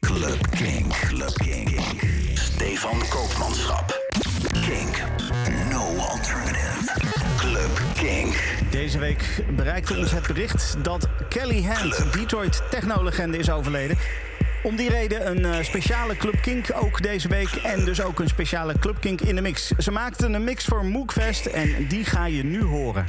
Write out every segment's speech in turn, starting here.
Club Kink. Club Kink. Stefan Koopmanschap. Kink. No alternative. Club Kink. Deze week bereikte ons het bericht dat Kelly Hand, Detroit technolegende, is overleden. Om die reden een eh, speciale Club Kink ook deze week. En dus ook een speciale Club Kink in de mix. Ze maakten een mix voor Mookfest en die ga je nu horen.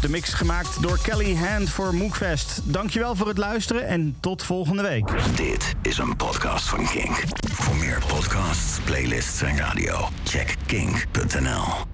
De mix gemaakt door Kelly Hand voor Mookfest. Dankjewel voor het luisteren en tot volgende week. Dit is een podcast van Kink. Voor meer podcasts, playlists en radio, check kink.nl.